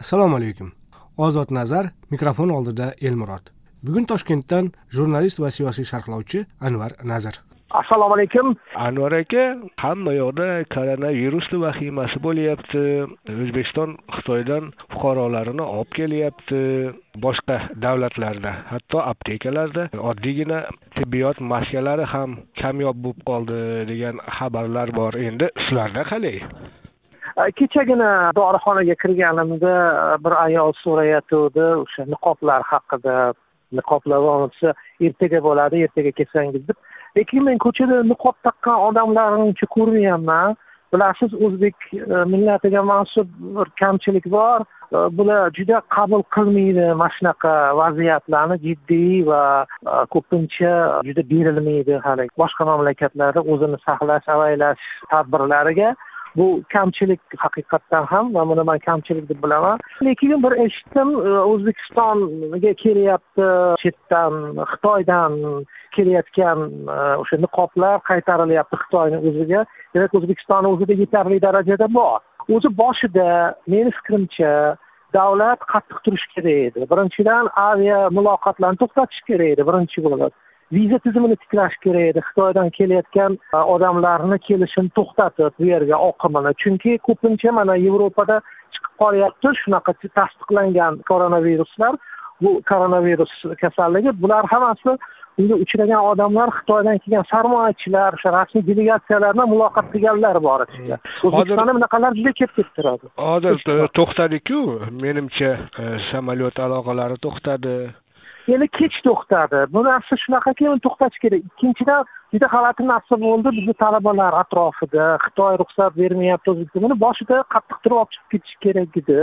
assalomu alaykum. Ozod nazar mikrofon oldida elmurod. Bugun toshkentdan jurnalist va siyosiy sharhlovchi anvar nazir. Assalomu alaykum. Anvar aka hamma yoqda koronavirusni vahimasi bo'lyapti. O'zbekiston xitoydan fuqarolarini olib kelyapti. Boshqa davlatlarda hatto aptekalarda oddiygina tibbiyot maskalari ham kamyob bo'lib qoldi degan xabarlar bor. Endi shularda qalay Э, kechagina dorixonaga kirganimda e, bir ayol so'rayotgandi o'sha niqoblar haqida niqoblar bo'lmasa ertaga bo'ladi ertaga kelsangiz deb. Lekin men ko'chada niqob taqqan odamlarni uncha ko'rmayapman. Bilasiz o'zbek e, millatiga mansub bir kamchilik bor. E, bular juda qabul qilmaydi mana shunaqa vaziyatlarni jiddiy va ko'pincha juda berilmaydi hali. Boshqa mamlakatlarda o'zini saqlash avaylash tadbirlariga bu kamchilik haqiqatdan ham va buni man kamchilik deb bilaman. Lekin bir eshitdim e, o'zbekistonga kelyapti chetdan xitoydan kelayotgan e, o'sha niqoblar qaytarilyapti xitoyni o'ziga. Demak o'zbekistonni o'zida yetarli darajada bor. O'zi boshida meni fikrimcha davlat qattiq turishi kerak edi. Birinchidan avia muloqotlarni to'xtatish kerak edi birinchi bo'lib. Viza tizimini tiklash kerak edi. Xitoydan kelayotgan e, odamlarni kelishini to'xtatib bu yerga oqimini. Chunki ko'pincha mana yevropada chiqib qolyapti. Shunaqa tasdiqlangan koronaviruslar. Bu koronavirus kasalligi bular hammasi unga uchragan odamlar xitoydan kelgan sarmoyachilar o'sha rasmiy delegatsiyalar bilan muloqot qilganlar bor ichida. Hmm. o'zbekistonda bunaqalar juda ko'p kelib turadi. Hozir to'xtadiku menimcha e, samolyot aloqalari to'xtadi endi kech to'xtadi. Bu narsa shunaqa keyin to'xtatish kerak. Ikkinchidan juda g'alati narsa bo'ldi bizni talabalar atrofida. Xitoy ruxsat bermayapti buni boshida qattiq turib olib chiqib ketish kerak edi.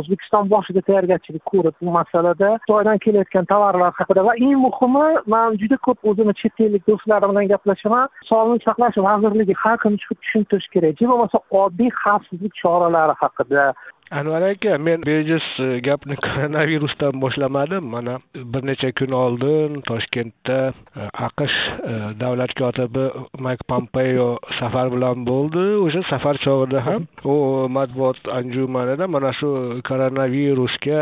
O'zbekiston boshida tayyorgarchilik ko'rib bu masalada xitoydan kelayotgan tovarlar haqida. Va eng muhimi man juda ko'p o'zimni chet ellik do'stlarim bilan gaplashaman. Sog'liqni saqlash vazirligi har kuni chiqib tushuntirish kerak. Bo'lmasa oddiy xavfsizlik choralari haqida. Anvar aka men bejiz e, gapni koronavirusdan boshlamadim. Mana bir necha kun oldin toshkentda e, aqsh e, davlat kotibi mayk pompeo safar bilan bo'ldi. O'sha safar chog'ida ham u matbuot anjumanida mana shu koronavirusga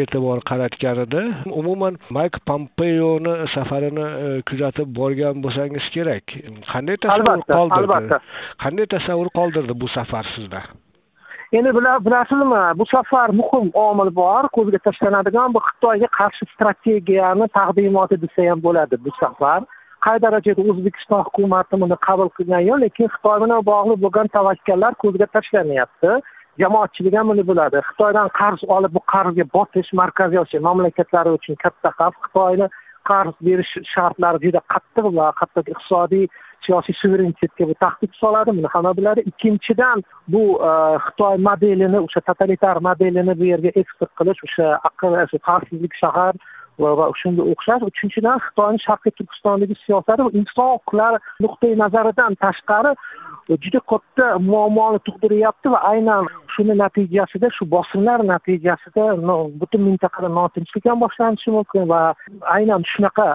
e'tibor qaratgan edi. Umuman mayk pompeoni safarini kuzatib borgan bo'lsangiz kerak. Qanday tasavvur qoldirdi? albatta. Qanday tasavvur qoldirdi bu safar sizda endi bilasizmi bu safar muhim omil bor ko'zga tashlanadigan bu xitoyga qarshi strategiyani taqdimoti desa ham bo'ladi bu safar. Qay darajada o'zbekiston hukumati buni qabul qilgan yo'q lekin xitoy bilan bog'liq bo'lgan tavakkallar ko'zga tashlanyapti. Jamoatchilik ham buni biladi. Xitoydan qarz olib bu qarzga botish markaziy osiyo mamlakatlari uchun katta xavf. Xitoyni qarz berish shartlari juda qattiq va hatto iqtisodiy siyosiy suverenitetga bu tahdid soladi buni hamma biladi. Ikkinchidan bu e, xitoy modelini o'sha totalitar modelini bu yerga eksport qilish o'sha aql xavfsizlik shahar va shunga o'xshash. Uchinchidan xitoyni sharqiy turkistondagi siyosati inson huquqlari nuqtai nazaridan tashqari juda katta muammoni tug'diryapti va aynan shuni natijasida shu bosimlar natijasida butun mintaqada notinchlik ham boshlanishi mumkin va aynan shunaqa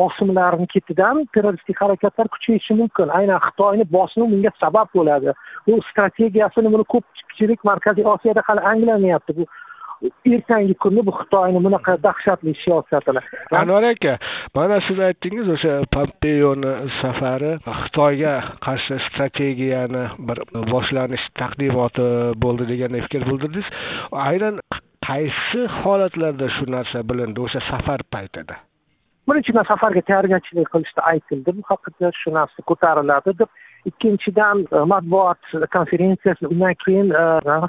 bosimlarni ketidan terroristik harakatlar kuchayishi mumkin. Aynan xitoyni bosimi bunga sabab bo'ladi. U strategiyasini buni ko'pchilik markaziy osiyoda hali anglamayapti bu ertangi kunni bu xitoyni bunaqa dahshatli siyosatini anvar aka mana siz aytdingiz o'sha pompeoni safari xitoyga qarshi strategiyani bir boshlanish taqdimoti bo'ldi degan fikr bildirdingiz. Aynan qaysi holatlarda shu narsa bilindi o'sha safar paytida? Birinchidan safarga tayyorgarchilik qilishda aytildi. Bu haqida shu narsa ko'tariladi deb ikkinchidan e, matbuot konferensiyasi undan keyin e,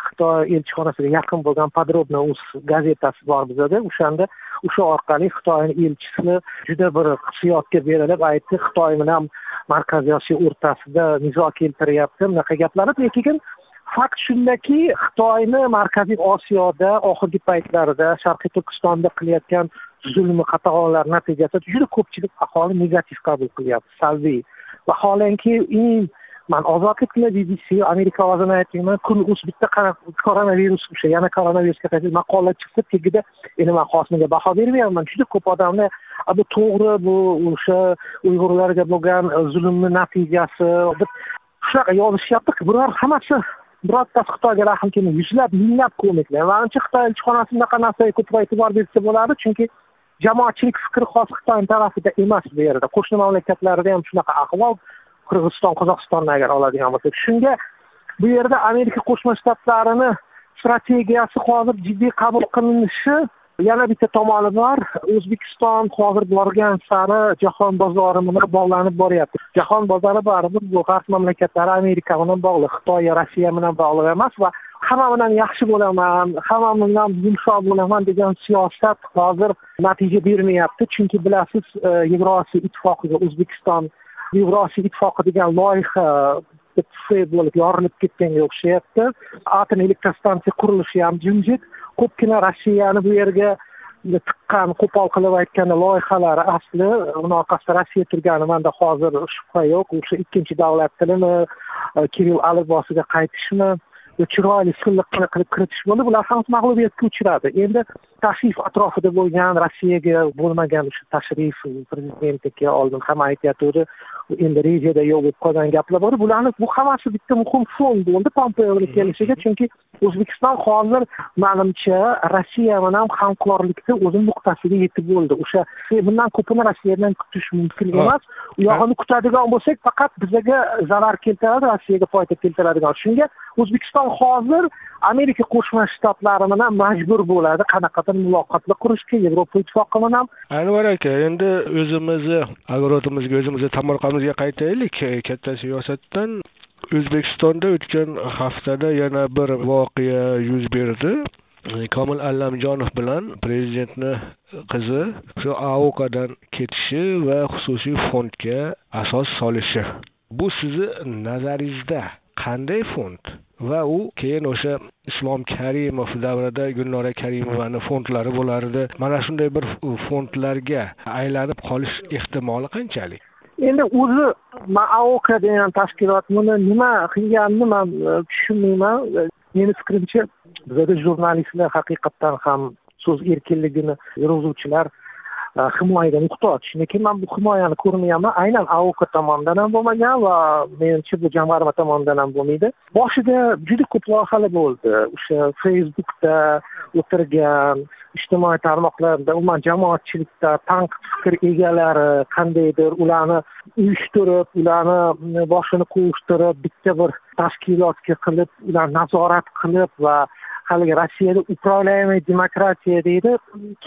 xitoy elchixonasiga yaqin bo'lgan подробно uz gazetasi bor bizada. O'shanda o'sha orqali xitoyni elchisi juda bir hissiyotga berilib aytdi. Xitoy bilan markaziy osiyo o'rtasida nizo keltiryapti. Bunaqa gaplarni lekin fakt shundaki xitoyni markaziy osiyoda oxirgi paytlarda sharqiy turkistonda qilayotgan zulmi qatag'onlar natijasida juda ko'pchilik aholi negativ qabul qilyapti salbiy. Vaholanki eng man ozodlik bilan bbc amerika ovozini aytyapman kun uz bitta koronavirus o'sha yana koronavirusga qarshi maqola chiqsa tagida endi man hosimiga baho bermayapman. Juda ko'p odamlar bu to'g'ri bu o'sha uyg'urlarga bo'lgan e, zulmni natijasi deb shunaqa yozishyapti bular hammasi birortasi xitoyga rahm kelmay yuzlab minglab komiklar manimcha xitoy elchixonasi bunaqa narsaga ko'proq e'tibor bersa bo'ladi chunki jamoatchilik fikri xos xitoyni tarafida emas bu yerda. Qo'shni mamlakatlarda ham shunaqa ahvol qirg'iziston qozog'istonni agar oladigan bo'lsak. Shunga bu yerda amerika qo'shma shtatlarini strategiyasi hozir jiddiy qabul qilinishi yana bitta tomoni bor. O'zbekiston hozir borgan sari jahon bozori bilan bog'lanib boryapti? Jahon bozori baribir bu g'arb mamlakatlari amerika bilan bog'liq. Xitoy rossiya bilan bog'liq emas va hamma bilan yaxshi bo'laman hamma bilan yumshoq bo'laman degan siyosat hozir natija bermayapti. Chunki bilasiz e, yevrosiyo ittifoqiga o'zbekiston yevrosiyo ittifoqi degan loyiha bo'lib yorilib ketganga o'xshayapti. Atom elektrostansiya qurilishi ham jimjit ko'pgina rossiyani bu yerga tiqqan qo'pol qilib aytganda loyihalari asli uni orqasida rossiya turgani manda hozir shubha yo'q. O'sha ikkinchi davlat tilimi e, kirill alifbosiga qaytishmi? Chiroyli silliqqina qilib kiritish bo'ldi bular ham mag'lubiyatga uchradi. Endi tashrif atrofida bo'lgan rossiyaga bo'lmagan o'sha tashrif prezidentniki oldin ham aytyapti. Endi rejada yo'q bo'lib qolgan gaplar bor. Bularni bu hammasi bitta muhim fon bo'ldi pompeoni kelishiga chunki o'zbekiston hozir manimcha rossiya bilan hamkorlikda o'zini nuqtasiga yetib bo'ldi. O'sha bundan ko'pini rossiyadan kutish mumkin emas. U yog'ini kutadigan bo'lsak faqat bizaga zarar keltiradi rossiyaga foyda keltiradigan. Shunga o'zbekiston hozir amerika qo'shma shtatlari bilan majbur bo'ladi. Qanaqadir muloqotlar qurishga yevropa ittifoqi bilan anvar aka endi o'zimizni огородimizga o'zimizni o'zimizga qaytaylik. Katta siyosatdan o'zbekistonda o'tgan haftada yana bir voqea yuz berdi. Komil allamjonov bilan prezidentni qizi shu aukadan ketishi va xususiy fondga asos solishi. Bu sizni nazaringizda qanday fond? Va u keyin o'sha islom karimov davrida gulnora karimovani fondlari bo'lardi. Mana shunday bir fondlarga aylanib qolish ehtimoli qanchalik? Endi o'zi aoka degan tashkilot buni nima qilganini man e, tushunmayman. E, meni fikrimcha bizada jurnalistlar haqiqatdan ham so'z erkinligini yurg'izuvchilar e, himoyaga muhtoj lekin man bu himoyani ko'rmayapman. Aynan auka tomonidan ham bo'lmagan va menimcha bu jamg'arma tomonidan ham bo'lmaydi. Boshida juda ko'p loyihalar bo'ldi. O'sha facebookda o'tirgan ijtimoiy tarmoqlarda umuman jamoatchilikda tanqid fikr egalari qandaydir ularni uyushtirib ularni boshini qovushtirib bitta bir tashkilotga qilib ularni nazorat qilib va haligi rossiyada управляемый demokratiya deydi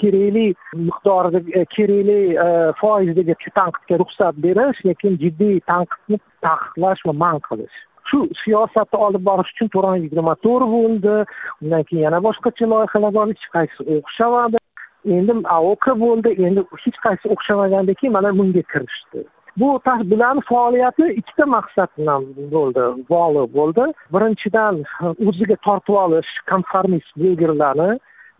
kerakli miqdorida e, kerakli e, foizdagi tanqidga ruxsat berish lekin jiddiy tanqidni taqiqlash va man qilish. Shu siyosatni olib borish uchun to'rt yigirma to'rt bo'ldi. Undan keyin yana boshqacha loyihalar bor hech qaysi o'xshamadi. Endi aok bo'ldi endi hech qaysi o'xshamagandan keyin mana bunga kirishdi. Bu bularni faoliyati ikkita maqsad bilan bo'ldi bog'liq bo'ldi. Birinchidan o'ziga tortib olish konformist blogerlarni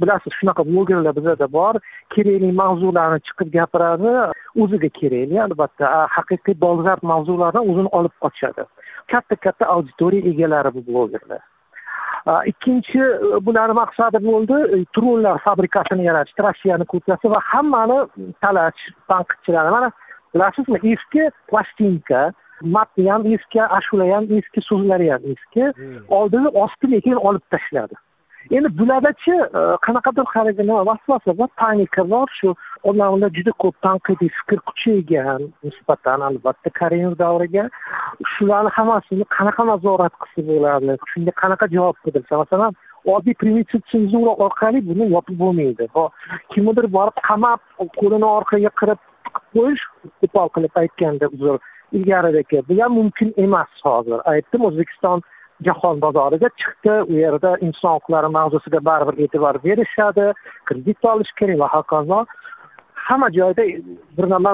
bilasiz shunaqa blogerlar bizada bor kerakli mavzularni chiqib gapiradi o'ziga kerakli albatta haqiqiy dolzarb mavzulardan o'zini olib qochadi. Katta katta auditoriya egalari bu blogerlar. Ikkinchi bularni maqsadi bo'ldi trollar fabrikasini yaratish rossiyani ko'rsatish va hammani talash tanqidchilarni. Mana bilasizmi eski plastinka matni ham eski ashula ham eski so'zlari ham eski hmm. oldini osti lekin olib tashladi. Endi bulardachi e, qanaqadir haligi nima vasvasa bor panika bor shu odamlar juda ko'p tanqidiy fikr kuchaygan nisbatan albatta karimov davriga shularni hammasini qanaqa nazorat qilsa bo'ladi shunga qanaqa javob qidirsa masalan oddiy primitiv senzura orqali buni yopib bo'lmaydi. Kimnidir borib qamab qo'lini orqaga qirib qo'yish qo'pol qilib aytganda uzr ilgaridagi bu ham mumkin emas hozir. Aytdim o'zbekiston jahon bozoriga chiqdi. U yerda inson huquqlari mavzusiga baribir e'tibor berishadi kredit olish kerak va hokazo hamma joyda bir nima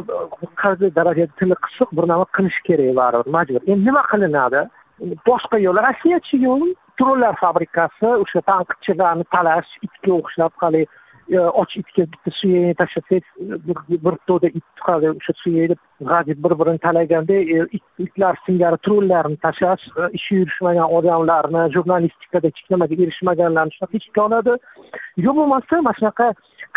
qaysi darajada tili qisiq bir nima qilish kerak baribir majbur. Endi nima qilinadi? Boshqa yo'l rossiyachi yo'l trollar fabrikasi o'sha tanqidchilarni talash itga o'xshab haligi e, och itga bitta suyakni tashlasangiz bir to'da it chiqadi o'sha suyakni g'ajib bir birini talaganda e, itlar singari trollarni tashlash e, ishi yurishmagan odamlarni jurnalistikada hech nimaga erishmaganlarni shunaqa ichga oladi yo bo'lmasa mana shunaqa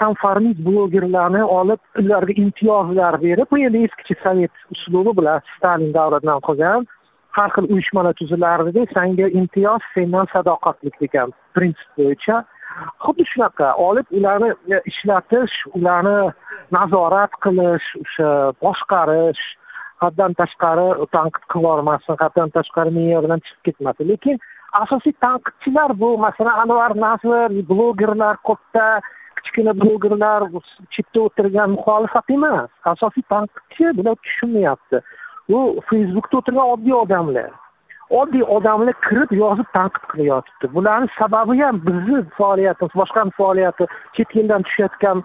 konformist blogerlarni olib ularga imtiyozlar berib bu endi eskicha sovet uslubi bilan stalin davridan qolgan har xil uyushmalar tuzilardida sanga imtiyoz sendan sadoqatlik degan prinsip bo'yicha. Xuddi shunaqa olib ularni e, ishlatish ularni nazorat qilish o'sha boshqarish haddan tashqari tanqid qilib haddan tashqari me'yoridan chiqib ketmasin lekin asosiy tanqidchilar bu masalan anvar nazir blogerlar ko'pda kichkina blogerlar chetda o'tirgan muxolifat emas asosiy tanqidchi bular tushunmayapti. Bu facebookda o'tirgan oddiy odamlar. Oddiy odamlar kirib yozib tanqid qilyotibdi. Bularni sababi ham bizni faoliyatimiz boshqani faoliyati chet eldan tushayotgan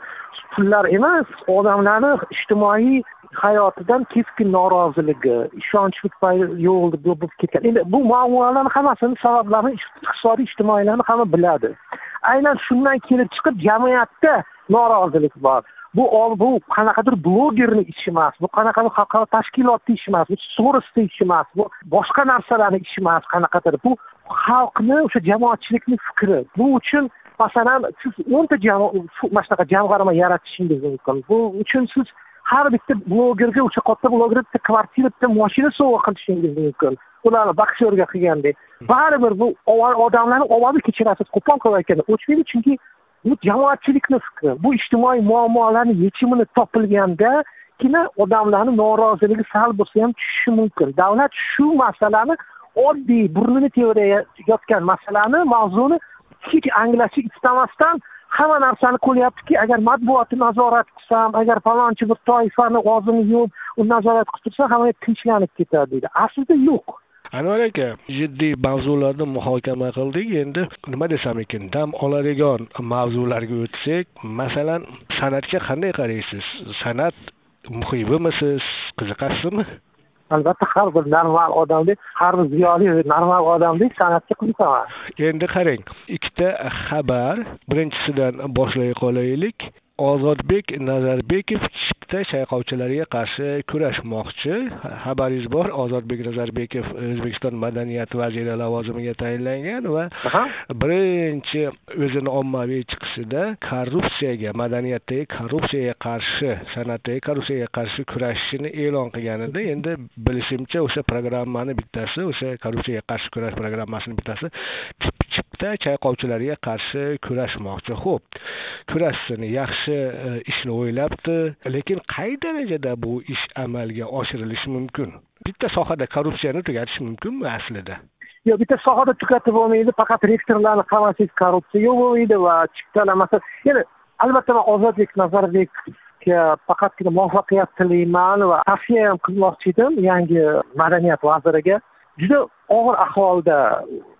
pullar emas odamlarni ijtimoiy hayotidan keskin noroziligi ishonch yo'q bo'lib ketgan. Endi bu muammolarni hammasini sabablarini iqtisodiy ijtimoiylarni hamma biladi. Aynan shundan kelib chiqib jamiyatda norozilik bor. Bu bu qanaqadir blogerni ishi emas bu qanaqadir xalqaro tashkilotni ishi emas bu sorosni ishi emas bu boshqa narsalarni ishi emas qanaqadir. Bu xalqni o'sha jamoatchilikni fikri. Bu uchun masalan siz o'nta mana shunaqa jamg'arma yaratishingiz mumkin. Bu uchun siz har bitta blogerga o'sha katta blogerga bitta kvartira bitta moshina sovg'a qilishingiz mumkin. Ularni boksyorga qilgandek baribir bu odamlarni ovozi kechirasiz qo'pol qilib aytganda o'chmaydi chunki bu jamoatchilikni fikri bu ijtimoiy muammolarni yechimini topilgandagina odamlarni noroziligi sal bo'lsa ham tushishi mumkin. Davlat shu masalani oddiy burnini tebrayotgan masalani mavzuni hech anglashni istamasdan hamma narsani qo'lyaptiki agar matbuotni nazorat qilsam agar falonchi bir toifani og'zini yumib uni nazorat qilib tursam hamma tinchlanib ketadi deydi. Aslida yo'q anvar aka jiddiy mavzularni muhokama qildik. Endi nima desam ekan dam oladigan mavzularga o'tsak masalan san'atga qanday qaraysiz? San'at muhibimisiz? Qiziqasizmi? Albatta har bir normal odamdek har bir ziyoli normal odamdek san'atga qiziqaman. Endi qarang ikkita xabar. Birinchisidan boshlay qolaylik ozodbek nazarbekov chipta chayqovchilariga qarshi kurashmoqchi. Xabaringiz bor. Ozodbek nazarbekov o'zbekiston madaniyat vaziri lavozimiga tayinlangan va birinchi o'zini ommaviy chiqishida korrupsiyaga madaniyatdagi korrupsiyaga qarshi san'atdagi korrupsiyaga qarshi kurashishini e'lon qilgan edi endi bilishimcha o'sha programmani bittasi o'sha korrupsiyaga qarshi kurash programmasining bittasi chipta chayqovchilarga qarshi kurashmoqchi. Xo'p kurashsin yaxshi e, ishni o'ylabdi lekin qay darajada bu ish amalga oshirilishi mumkin? Bitta sohada korrupsiyani tugatish mumkinmi aslida? Yo'q bitta sohada tugatib bo'lmaydi faqat rektorlarni qamasangiz korrupsiya bo'lmaydi va chiptalamasa endi albatta man ozodbek nazarbekka faqatgina muvaffaqiyat tilayman va tavsiya ham qilmoqchi edim yangi madaniyat vaziriga. Juda og'ir ahvolda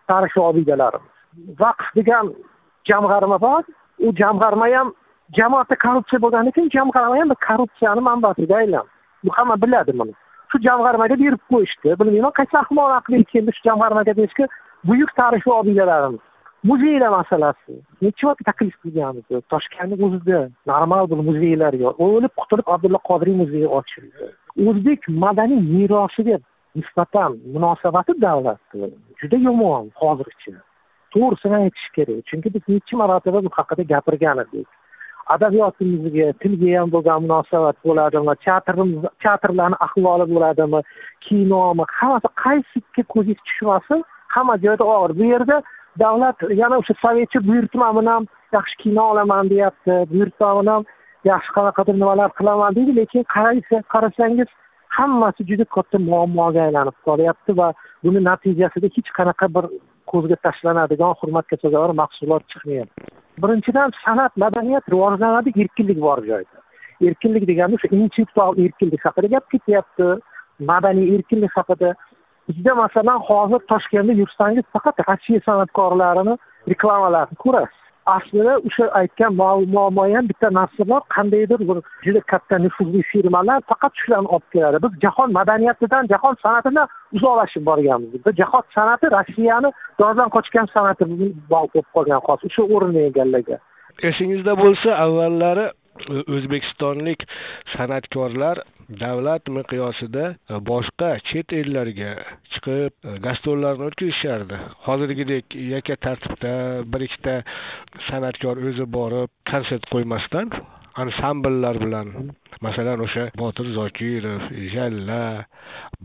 tarixiy obidalarimiz vaqf degan jamg'arma bor. U jamg'arma ham jamoatda korrupsiya bo'lgandan keyin jamg'arma ham korrupsiyani manbasiga aylandi bu hamma biladi buni? Shu jamg'armaga berib qo'yishdi. Bilmayman qaysi ahmoqlik keldi shu jamg'armaga deyishga buyuk tarixiy obidalarimiz. Muzeylar masalasi. Necha marta taklif qilganmiz? Toshkentni o'zida normal bir muzeylar yo'q. O'lib qutulib abdulla qodiriy muzeyi ochildi. O'zbek madaniy merosiga nisbatan munosabati davlatni juda yomon hozircha. To'g'risini aytish kerak. Chunki biz necha marotaba bu haqida gapirgan edik adabiyotimizga tilga ham bo'lgan munosabat bo'ladimi teatrimiz teatrlarni ahvoli bo'ladimi kinomi hammasi qaysiga ko'zingiz tushmasin hamma joyda og'ir. Bu yerda davlat yana o'sha sovetcha buyurtma bilan yaxshi kino olaman deyapti buyurtma bilan yaxshi qanaqadir nimalar qilaman deydi lekin qarasangiz hammasi juda katta muammoga aylanib qolyapti va buni natijasida hech qanaqa bir ko'zga tashlanadigan hurmatga sazovor mahsulot chiqmayapti birinchidan san'at madaniyat rivojlanadi erkinlik bor joyda. Erkinlik deganda o'sha intellektual erkinlik haqida gap ketyapti madaniy erkinlik haqida. Bizda masalan hozir toshkentda yursangiz faqat rossiya san'atkorlarini reklamalarini ko'rasiz. Aslida o'sha aytgan muammo ham bitta narsa bor qandaydir bir juda katta nufuzli firmalar faqat shularni olib keladi. Biz jahon madaniyatidan jahon san'atidan uzoqlashib borganmiz. Biz jahon san'ati rossiyani doridan qochgan san'ati bo'lib qolgan hozir o'sha o'rinni egallagan. Esingizda bo'lsa avvallari o'zbekistonlik san'atkorlar davlat miqyosida boshqa chet ellarga chiqib e, gastrollarni o'tkazishardi. Hozirgidek yakka tartibda bir ikkita san'atkor o'zi borib konsert qo'ymasdan ansambllar bilan masalan o'sha botir zokirov jalla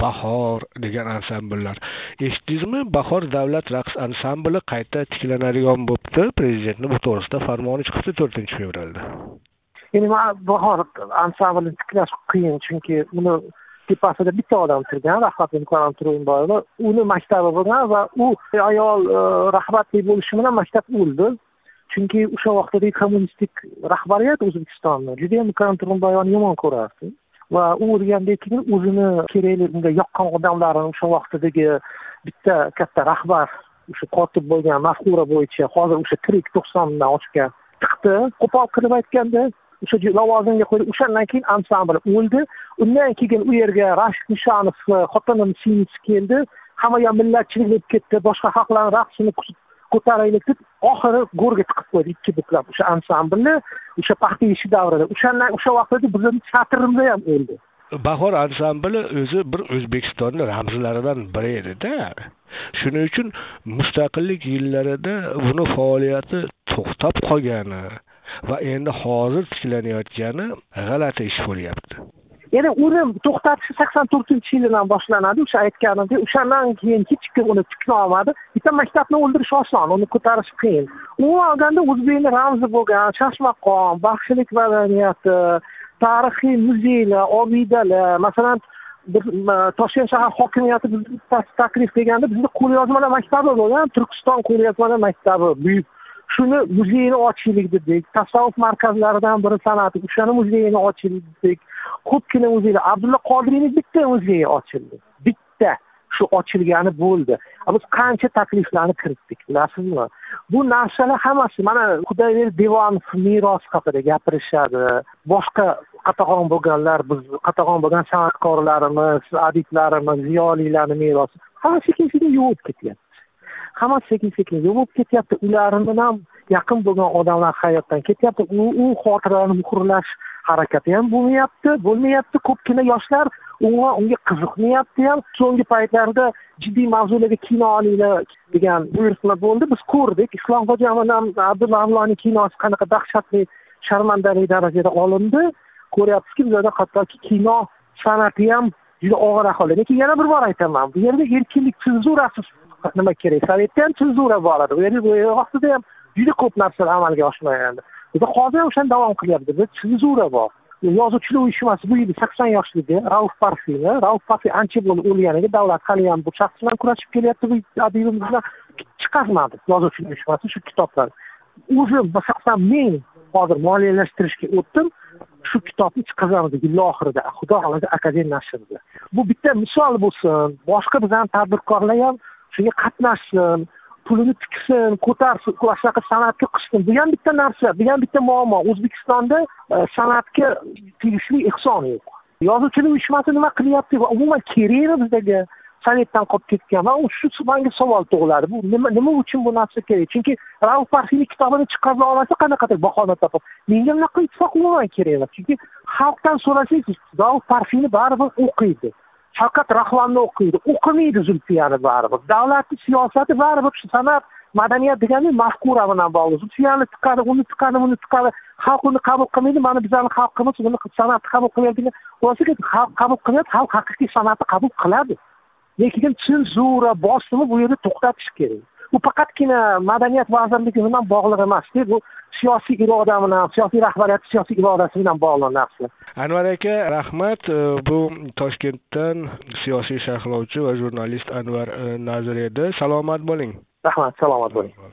bahor degan ansambllar. Eshitdingizmi? Bahor davlat raqs ansambli qayta tiklanadigan bo'libdi. Prezidentni bu to'g'risida farmoni chiqibdi to'rtinchi fevralda. Ya'ni bahor ansamblini tiklash qiyin chunki uni tepasida bitta odam turgan rahmat imkon turg'unboyeva uni maktabi bo'lgan va u ayol e, rahbatli bo'lishi bilan maktab o'ldi. Chunki o'sha vaqtdagi kommunistik rahbariyat o'zbekistonni judayam imkon turg'unboyevani yomon ko'rardi. Va u o'lgandan keyin o'zini kerakli unga yoqqan odamlarini o'sha vaqtdagi bitta katta rahbar o'sha kotib bo'lgan mafkura bo'yicha hozir o'sha tirik to'qsondan oshgan tiqdi qo'pol qilib aytganda o'sha lavozimga qo'ydi. O'shandan keyin ansambl o'ldi. Undan keyin u yerga rashid nishonovni e, xotinim singlisi keldi. Hamma ham millatchilik bo'lib ketdi. Boshqa xalqlarni raqsini ko'taraylik deb oxiri go'rga tiqib qo'ydi ikki buklab o'sha ansamblni o'sha paxta ishi davrida. O'shandan o'sha vaqtda bizni teatrimizda ham o'ldi. Bahor ansambli o'zi bir o'zbekistonni ramzlaridan biri edida shuning uchun mustaqillik yillarida buni faoliyati to'xtab qolgani va endi hozir tiklanayotgani g'alati ish bo'lyapti. Yana uni to'xtatishi sakson to'rtinchi yildan boshlanadi. O'sha aytganimdek o'shandan keyin hech kim uni tikla olmadi. Bitta maktabni o'ldirish oson uni ko'tarish qiyin. Umuman olganda o'zbekni ramzi bo'lgan chashmaqom baxshilik madaniyati tarixiy muzeylar obidalar masalan bir toshkent shahar hokimiyati bizni taklif qilganda bizni qo'lyozmalar maktabi bo'lgan turkiston qo'lyozmalar maktabi buyuk shuni muzeyini ochaylik dedik tasavvuf markazlaridan biri san'ati o'shani muzeyini ochaylik dedik. Ko'pgina muzeylar abdulla qodiriyni bitta muzeyi ochildi bitta shu ochilgani bo'ldi. Biz qancha takliflarni kiritdik bilasizmi? Bu narsalar hammasi mana xudoyberdi devonov meros haqida gapirishadi. Boshqa qatag'on bo'lganlar biz qatag'on bo'lgan san'atkorlarimiz adiblarimiz ziyolilarni merosi hamma sekin sekin yuvib ketyapti hammasi sekin sekin yo'qolib ketyapti. Ularni ham yaqin bo'lgan odamlar hayotdan ketyapti. U u xotiralarni muhrlash harakati ham bo'lmayapti bo'lmayapti. Ko'pgina yoshlar umuman unga qiziqmayapti ham. So'nggi paytlarda jiddiy mavzularga kino olinglar degan buyurtma bo'ldi. Biz ko'rdik. Islom bilan abdulla avloniy kinosi qanaqa dahshatli sharmandali darajada olindi. Ko'ryapmizki bizlarda hattoki kino san'ati ham juda og'ir ahvolda lekin yana bir bor aytaman. Bu yerda erkinlik senzurasiz nima kerak? Sovetda ham senzura bor edi. U yerda ham juda ko'p narsalar amalga oshmagandi biza hozir ham o'shani davom qilyapti. Bizda senzura bor. Yozuvchilar uyushmasi bu yil sakson yoshligida rauf parfiyni rauf parfiy ancha bo'ldi o'lganiga davlat haliyam bu shaxs bilan kurashib kelyapti. Bu adibimiz bilan chiqarmadi yozuvchilar uyushmasi shu kitoblarni o'zim shaxsan men hozir moliyalashtirishga o'tdim. Shu kitobni chiqazamiz yil oxirida xudo xohlasa akademiya nashrida bu bitta misol bo'lsin. Boshqa bizani tadbirkorlar ham shunga qatnashsin pulini tiksin ko'tarsin shunaqa san'atga qilsin bu ham bitta narsa bu ham bitta muammo. O'zbekistonda e, san'atga tegishli ehson yo'q. Yozuvchilik uyushmasi nima qilyapti? Va umuman kerakmi bizdagi sovetdan qolib ketgan. Va shu manga savol tug'iladi. Bu nima nima uchun bu narsa kerak? Chunki rauf parfiyni kitobini chiqarib olmasa qanaqadir bahona topib menga bunaqa ittifoq umuman kerak emas. Chunki xalqdan so'rasangiz rauf parfiyni baribir o'qiydi. Shavkat rahmonni o'qiydi. O'qimaydi zulfiyani baribir. Davlatni siyosati baribir shu san'at madaniyat degani mafkura bilan bog'liq. Zulfiyani tiqadi uni tiqadi buni tiqadi. Xalq uni qabul qilmaydi mana bizani xalqimiz buni san'atni qabul qilmaydi degan xulosaga xalq qabul qilyapti xalq haqiqiy san'atni qabul qiladi. Lekin senzura bosimi bu yerda to'xtatish kerak. Bu faqatgina madaniyat vazirligi bilan bog'liq emasda bu siyosiy iroda bilan siyosiy rahbariyat siyosiy irodasi bilan bog'liq narsa. Anvar aka rahmat. Bu toshkentdan siyosiy sharhlovchi va jurnalist anvar nazir edi. Salomat bo'ling. Rahmat salomat bo'ling